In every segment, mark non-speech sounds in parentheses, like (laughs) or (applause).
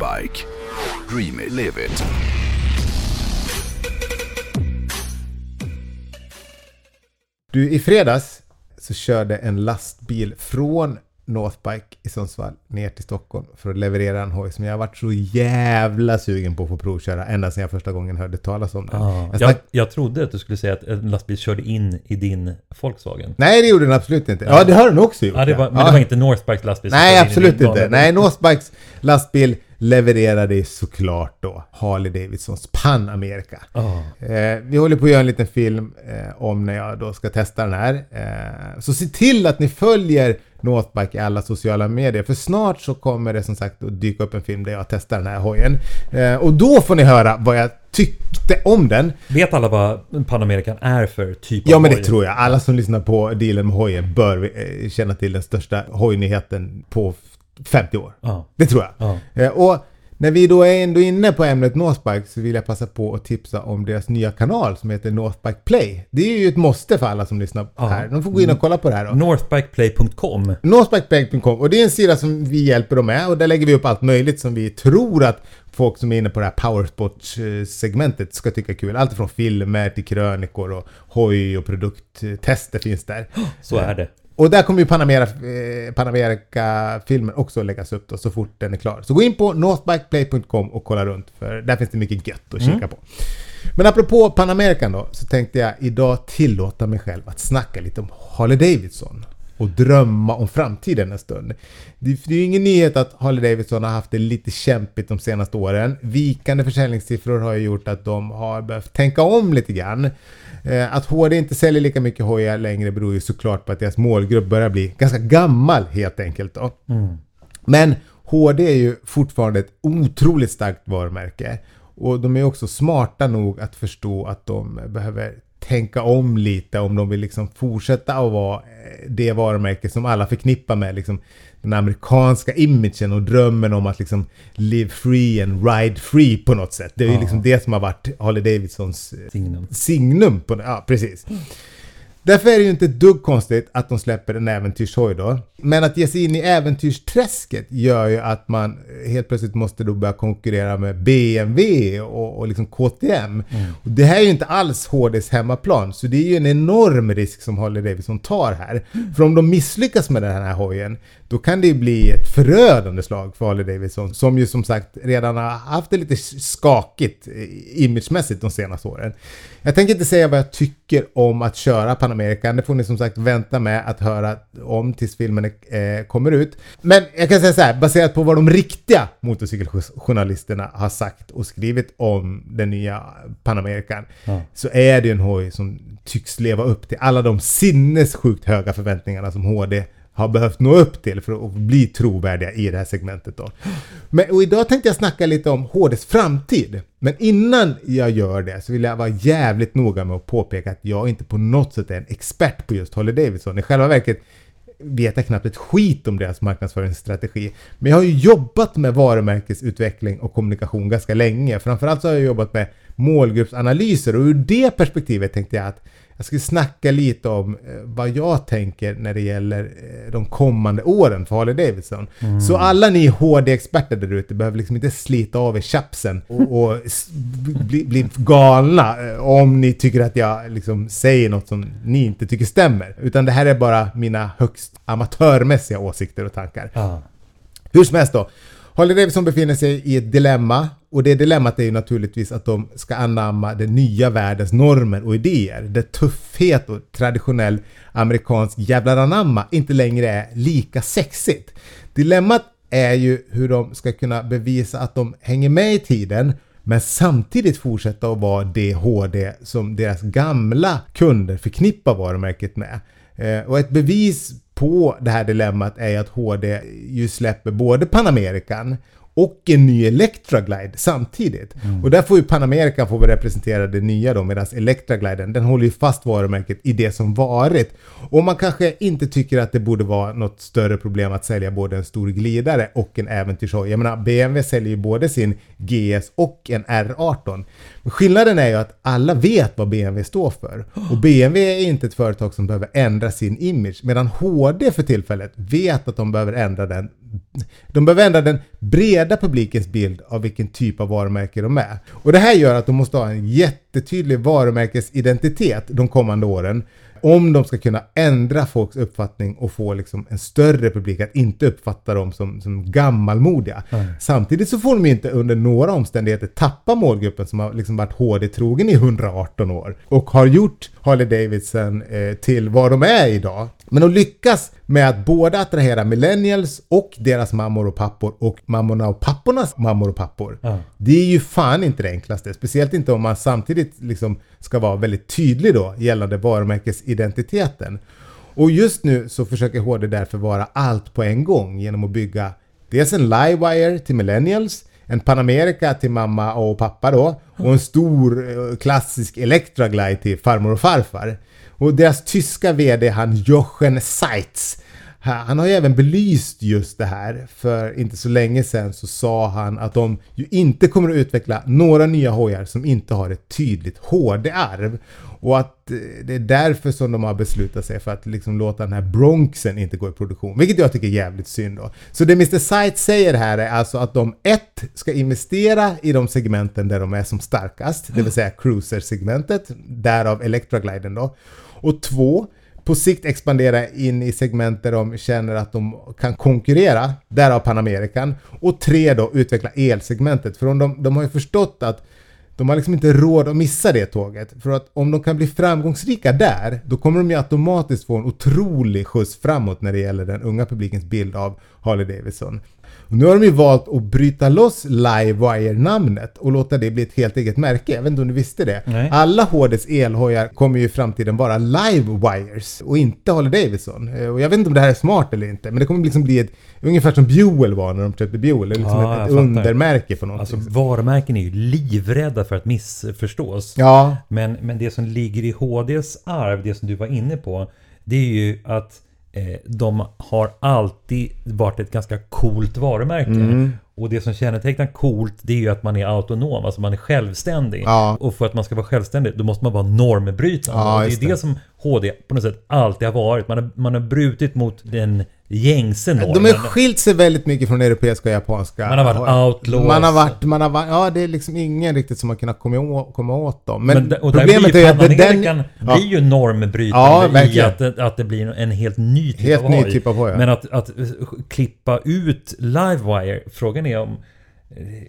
Northbike. Dream it, live it. Du, i fredags så körde en lastbil från Northbike i Sundsvall ner till Stockholm för att leverera en hoj som jag har varit så jävla sugen på att få provköra ända sedan jag första gången hörde talas om den. Ah, Jag jag, snack- jag trodde att du skulle säga att en lastbil körde in i din Volkswagen. Nej, det gjorde den absolut inte. Ja, det har den också gjort. Ja, det var, ja. men det var inte Northbikes lastbil som Nej, körde in i absolut din inte. Nej, Northbikes lastbil levererade såklart då Harley Davidsons Pan America. Ah. Eh, vi håller på att göra en liten film eh, om när jag då ska testa den här. Eh, så se till att ni följer Northbike i alla sociala medier för snart så kommer det som sagt att dyka upp en film där jag testar den här hojen. Eh, och då får ni höra vad jag tyckte om den. Vet alla vad Panamerican är för typ Ja av men det hoj? tror jag. Alla som lyssnar på dealen med hojen bör eh, känna till den största hojnyheten på 50 år. Ja. Det tror jag. Ja. Eh, Och när vi då är ändå inne på ämnet Northbike så vill jag passa på att tipsa om deras nya kanal som heter Northbike Play. Det är ju ett måste för alla som lyssnar Ja. här. De får gå in och kolla på det här då. Northbikeplay.com Northbikeplay.com och det är en sida som vi hjälper dem med och där lägger vi upp allt möjligt som vi tror att folk som är inne på det här powersport-segmentet ska tycka är kul. Allt från filmer till krönikor och hoj och produkttester finns där. Så är det. Och där kommer ju Panamera, eh, Panamerika-filmen också läggas upp då, så fort den är klar. Så gå in på northbikeplay.com och kolla runt för där finns det mycket gött att kika på. Men apropå Panamerikan då, så tänkte jag idag tillåta mig själv att snacka lite om Harley Davidson. Och drömma om framtiden en stund. Det, det är ju ingen nyhet att Harley Davidson har haft det lite kämpigt de senaste åren. Vikande försäljningssiffror har ju gjort att de har behövt tänka om lite grann. Eh, Att HD inte säljer lika mycket hojar längre beror ju såklart på att deras målgrupp börjar bli ganska gammal helt enkelt då. Men HD är ju fortfarande ett otroligt starkt varumärke. Och de är också smarta nog att förstå att de behöver tänka om lite om de vill liksom fortsätta att vara eh, det varumärke som alla förknippar med liksom den amerikanska imagen och drömmen om att liksom live free and ride free på något sätt. Det är ju Ja. liksom det som har varit Harley Davidsons eh, Signum. signum. På, ja, precis. Därför är det ju inte ett dugg konstigt att de släpper en äventyrshoj då. Men att ge sig in i äventyrsträsket gör ju att man helt plötsligt måste då börja konkurrera med BMW och, och liksom KTM. Och det här är ju inte alls HDs hemmaplan, så det är ju en enorm risk som Harley Davidson tar här. För om de misslyckas med den här hojen, då kan det ju bli ett förödande slag för Harley Davidson, som ju som sagt redan har haft det lite skakigt eh, imagemässigt de senaste åren. Jag tänker inte säga vad jag tycker om att köra Panamerican, det får ni som sagt vänta med att höra om tills filmen eh, kommer ut. Men jag kan säga så här, baserat på vad de riktiga motorcykeljournalisterna har sagt och skrivit om den nya Panamerican, Ja. så är det en hoj som tycks leva upp till alla de sinnessjukt höga förväntningarna som HD har behövt nå upp till för att bli trovärdiga i det här segmentet då. Men, och idag tänkte jag snacka lite om HDs framtid. Men innan jag gör det så vill jag vara jävligt noga med att påpeka att jag inte på något sätt är en expert på just Holly Davidson. I själva verket vet jag knappt ett skit om deras marknadsföringsstrategi. Men jag har ju jobbat med varumärkesutveckling och kommunikation ganska länge. Framförallt så har jag jobbat med målgruppsanalyser och ur det perspektivet tänkte jag att jag skulle snacka lite om eh, vad jag tänker när det gäller eh, de kommande åren för Harley Davidson. Så alla ni HD-experter där ute behöver liksom inte slita av er chapsen och, och s- bli, bli galna eh, om ni tycker att jag liksom säger något som ni inte tycker stämmer. Utan det här är bara mina högst amatörmässiga åsikter och tankar. Ja. Hur som helst då. Harley Davidson befinner sig i ett dilemma och det dilemmat är ju naturligtvis att de ska anamma den nya världens normer och idéer. Där tuffhet och traditionell amerikansk jävlar anamma inte längre är lika sexigt. Dilemmat är ju hur de ska kunna bevisa att de hänger med i tiden men samtidigt fortsätta att vara det HD som deras gamla kunder förknippar varumärket med. Eh, och ett bevis på det här dilemmat är ju att HD ju släpper både Panamerikan och en ny Electra Glide samtidigt. Och där får ju Panamerican få representera det nya då medan Electra Gliden den håller ju fast varumärket i det som varit. Och man kanske inte tycker att det borde vara något större problem att sälja både en stor glidare och en äventyrshoj. Jag menar BMW säljer ju både sin GS och en R18. Men skillnaden är ju att alla vet vad BMW står för. Och BMW är inte ett företag som behöver ändra sin image. Medan HD för tillfället vet att de behöver ändra den de behöver ändra den breda publikens bild av vilken typ av varumärke de är. Och det här gör att de måste ha en jättetydlig varumärkesidentitet de kommande åren om de ska kunna ändra folks uppfattning och få liksom en större publik att inte uppfatta dem som, som gammalmodiga. Nej. Samtidigt så får de inte under några omständigheter tappa målgruppen som har liksom varit HD-trogen i 118 år och har gjort Harley Davidson eh, till vad de är idag. Men de lyckas med att både attrahera millennials och deras mammor och pappor och mammorna och pappornas mammor och pappor. Ja. Det är ju fan inte det enklaste. Speciellt inte om man samtidigt liksom ska vara väldigt tydlig då gällande varumärkesidentiteten. Och just nu så försöker HD därför vara allt på en gång genom att bygga dels en Livewire till millennials, en Panamerika till mamma och pappa då och en stor eh, klassisk Electra Glide till farmor och farfar. Och deras tyska VD han Jochen Seitz han har ju även belyst just det här. För inte så länge sedan så sa han att de ju inte kommer att utveckla några nya hojar som inte har ett tydligt HD-arv. Och att eh, det är därför som de har beslutat sig för att liksom låta den här Bronxen inte gå i produktion. Vilket jag tycker är jävligt synd då. Så det Mr. Sight säger här är alltså att de ett ska investera i de segmenten där de är som starkast. Det vill säga cruiser-segmentet. Därav Electragliden då. Och två, på sikt expandera in i segment där de känner att de kan konkurrera, därav Panamerikan. Och tre då, utveckla elsegmentet. För om de, de har ju förstått att de har liksom inte råd att missa det tåget. För att om de kan bli framgångsrika där, då kommer de ju automatiskt få en otrolig skjuts framåt när det gäller den unga publikens bild av Harley Davidson. Och nu har de ju valt att bryta loss Livewire-namnet och låta det bli ett helt eget märke. Jag vet inte om du visste det? Nej. Alla HDs elhojar kommer ju i framtiden vara Livewires och inte Harley Davidson. Eh, Och jag vet inte om det här är smart eller inte, men det kommer liksom bli ett, ungefär som Buell var när de köpte Buell. Liksom Ja, ett, ett undermärke för någonting. Alltså varumärken är ju livrädda för att missförstås. ja, Men, men det som ligger i HDs arv, det som du var inne på, det är ju att Eh, de har alltid varit ett ganska coolt varumärke. Mm. Och det som kännetecknar coolt, det är ju att man är autonom, alltså man är självständig. Ja. Och för att man ska vara självständig, då måste man vara normbrytande. Ja, det är det det. som HD på något sätt alltid har varit. Man har, man har brutit mot den gängse normen. De har skilt sig väldigt mycket från europeiska och japanska. Man har varit outlaws. Man har varit, man har varit, ja det är liksom ingen riktigt som har kunnat komma, åt dem. Men, Men, problemet är ju att Panamerikan den... blir ju normbrytande Ja, i att, att det blir en helt ny typ Helt av ny typ av ja. Men att, att eh, klippa ut Livewire, frågan är om... Eh,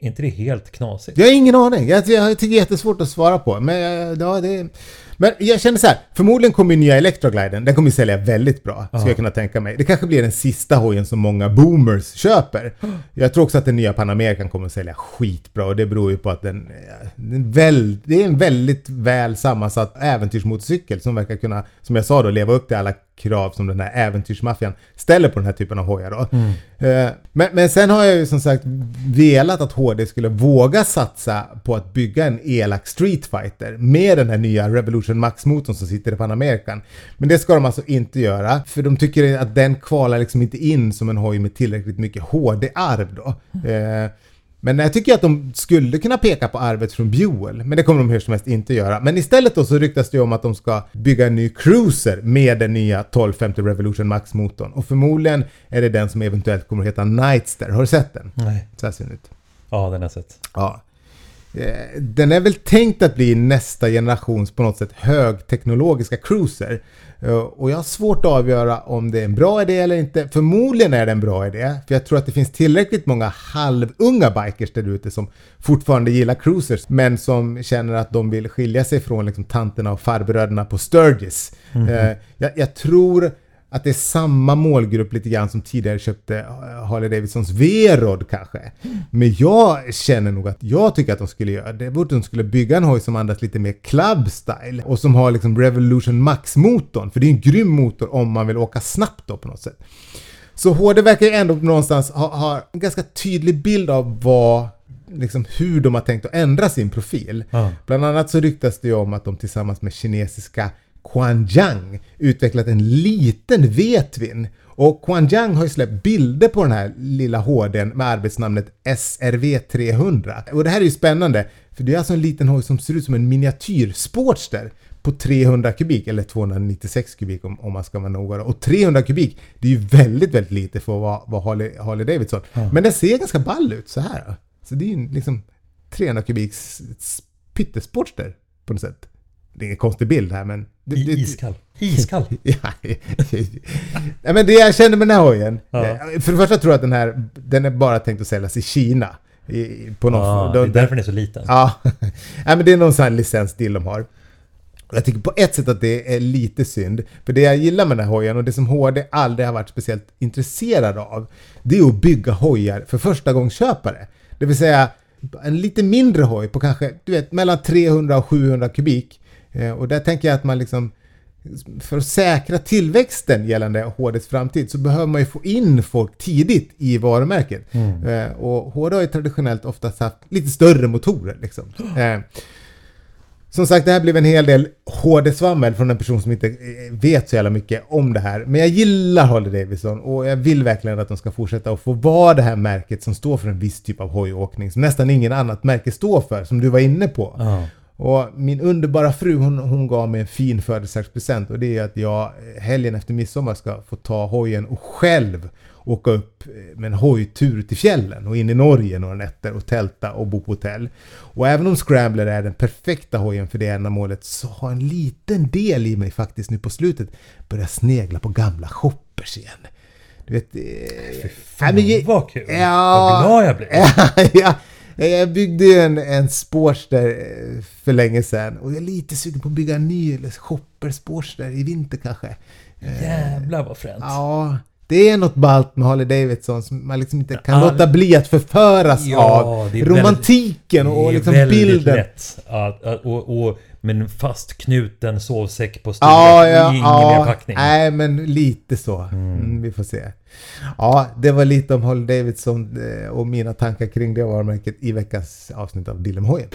är inte det helt knasigt? Jag har ingen aning. Jag, jag tycker det är jättesvårt att svara på. Men, eh, ja, det, men jag känner så här. Förmodligen kommer ju nya Electrogliden. Den kommer ju sälja väldigt bra. Ska jag kunna tänka mig. Det kanske blir den sista hojen som många boomers köper. Jag tror också att den nya Panamerikan kommer att sälja skitbra. Och det beror ju på att den, den väl, det är en väldigt väl sammansatt äventyrsmotorcykel som verkar kunna, som jag sa då, leva upp till alla krav som den här äventyrsmaffian ställer på den här typen av hojar då. Eh, Men, men sen har jag ju som sagt velat att HD skulle våga satsa på att bygga en elak Street Fighter med den här nya Revolution Max-motorn som sitter i Panamerikan. Men det ska de alltså inte göra, för de tycker att den kvalar liksom inte in som en hoj med tillräckligt mycket HD-arv då. Eh, men jag tycker att de skulle kunna peka på arvet från Buell, men det kommer de hur som helst inte göra. Men istället då så ryktas det om att de ska bygga en ny cruiser med den nya 1250 Revolution Max-motorn. Och förmodligen är det den som eventuellt kommer att heta Nightster. Har du sett den? Nej. Så här ser den ut. Ja, den har jag sett. Ja. Eh, Den är väl tänkt att bli nästa generations på något sätt högteknologiska cruiser. Eh, Och jag har svårt att avgöra om det är en bra idé eller inte. Förmodligen är det en bra idé. För jag tror att det finns tillräckligt många halvunga bikers där ute som fortfarande gillar cruisers. Men som känner att de vill skilja sig från liksom, tanterna och farbröderna på Sturgis. Eh, jag, jag tror att det är samma målgrupp lite grann som tidigare köpte eh, Harley Davidsons V-Rod kanske. Men jag känner nog att jag tycker att de skulle göra det. Borde de skulle bygga en hoj som andas lite mer club style och som har liksom Revolution Max-motorn. För det är en grym motor om man vill åka snabbt då på något sätt. Så HD verkar ju ändå någonstans ha, ha en ganska tydlig bild av vad Liksom hur de har tänkt att ändra sin profil. Ja. Bland annat så ryktas det ju om att de tillsammans med kinesiska Quanjiang utvecklat en liten V-twin. Och Quanjiang har ju släppt bilder på den här lilla HDn med arbetsnamnet SRV300. Och det här är ju spännande, för det är alltså en liten hoj som ser ut som en miniatyr Sportster. på 300 kubik, eller 296 kubik om, om man ska vara noga. Och 300 kubik, det är ju väldigt, väldigt lite för att vara, vara Harley, Harley Davidson. Men den ser ganska ball ut så här. Så det är ju liksom 300 kubiks pyttesportster på något sätt. Det är ingen konstig bild här men... Det, det, Iskall. Iskall. (laughs) Ja, men det jag känner med den här hojen. Ja. För det första tror jag att den här, den är bara tänkt att säljas i Kina. I, på någon, Ah, det de- är därför den är så liten. Ja, (laughs) Nej, men det är någon sån här licensdeal de har. Jag tycker på ett sätt att det är lite synd. För det jag gillar med den här hojen och det som HD aldrig har varit speciellt intresserad av. Det är att bygga hojar för första gångs köpare. Det vill säga en lite mindre hoj på kanske du vet, mellan 300 och 700 kubik. Eh, och där tänker jag att man liksom för att säkra tillväxten gällande HDs framtid så behöver man ju få in folk tidigt i varumärket. Eh, och HD har ju traditionellt oftast haft lite större motorer. Liksom. (gasps) Eh, som sagt, det här blev en hel del HD-svammel från en person som inte vet så jävla mycket om det här. Men jag gillar Harley Davidson och jag vill verkligen att de ska fortsätta att få vara det här märket som står för en viss typ av hojåkning som nästan ingen annat märke står för, som du var inne på. Ja. Och min underbara fru hon, hon gav mig en fin födelsedagspresent och det är att jag eh, helgen efter midsommar ska få ta hojen och själv åka upp eh, med en hojtur till fjällen och in i Norge några nätter och tälta och bo på hotell. Och även om Scrambler är den perfekta hojen för det ändamålet så har en liten del i mig faktiskt nu på slutet börjat snegla på gamla shoppers igen. Du vet... Eh, Fan, nej, men- vad kul. Ja. Vad glad jag blir. (laughs) ja, jag byggde ju en, en Sportster eh, för länge sedan och jag är lite sugen på att bygga en ny eller shopper Sportster i vinter kanske. Eh, Jävlar vad fränt. Ja, det är något ballt med Harley Davidson som man liksom inte kan Ja, låta bli att förföras Ja, av. Romantiken och det är liksom väldigt bilden. lätt. Att, och, och, med en fastknuten sovsäck på styret. Ja, ja, ingen ja. mer packning. Nej, men lite så. Mm, vi får se. Ja, det var lite om Harley Davidson eh, och mina tankar kring det varumärket i veckans avsnitt av Dillemhojen.